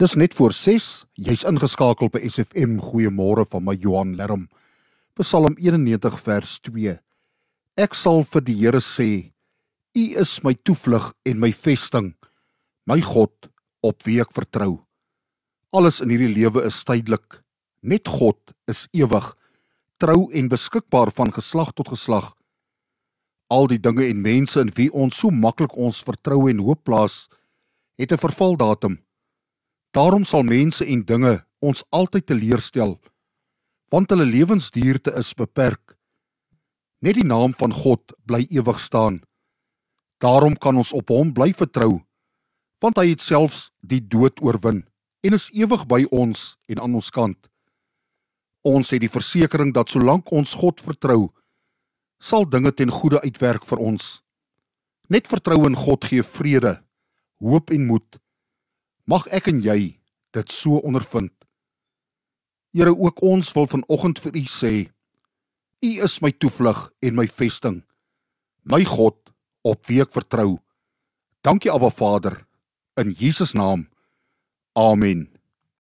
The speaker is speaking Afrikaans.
Dis net voor 6. Jy's ingeskakel by SFM. Goeiemôre van my Johan Lerm. Psalm 91 vers 2. Ek sal vir die Here sê: U is my toevlug en my vesting, my God op wie ek vertrou. Alles in hierdie lewe is tydelik. Net God is ewig, trou en beskikbaar van geslag tot geslag. Al die dinge en mense in wie ons so maklik ons vertroue en hoop plaas, het 'n vervaldatum. Daarom sal mense en dinge ons altyd teleurstel, want hulle lewensduurte is beperk. Net die naam van God bly ewig staan. Daarom kan ons op hom bly vertrou, want hy het selfs die dood oorwin en is ewig by ons en aan ons kant. Ons het die versekering dat solank ons God vertrou, sal dinge ten goeie uitwerk vir ons. Net vertrou in God gee vrede, hoop en moed. Mag ek en jy dit so ondervind. Here ook ons wil vanoggend vir u sê: U is my toevlug en my vesting, my God op wie ek vertrou. Dankie Abba Vader in Jesus naam. Amen.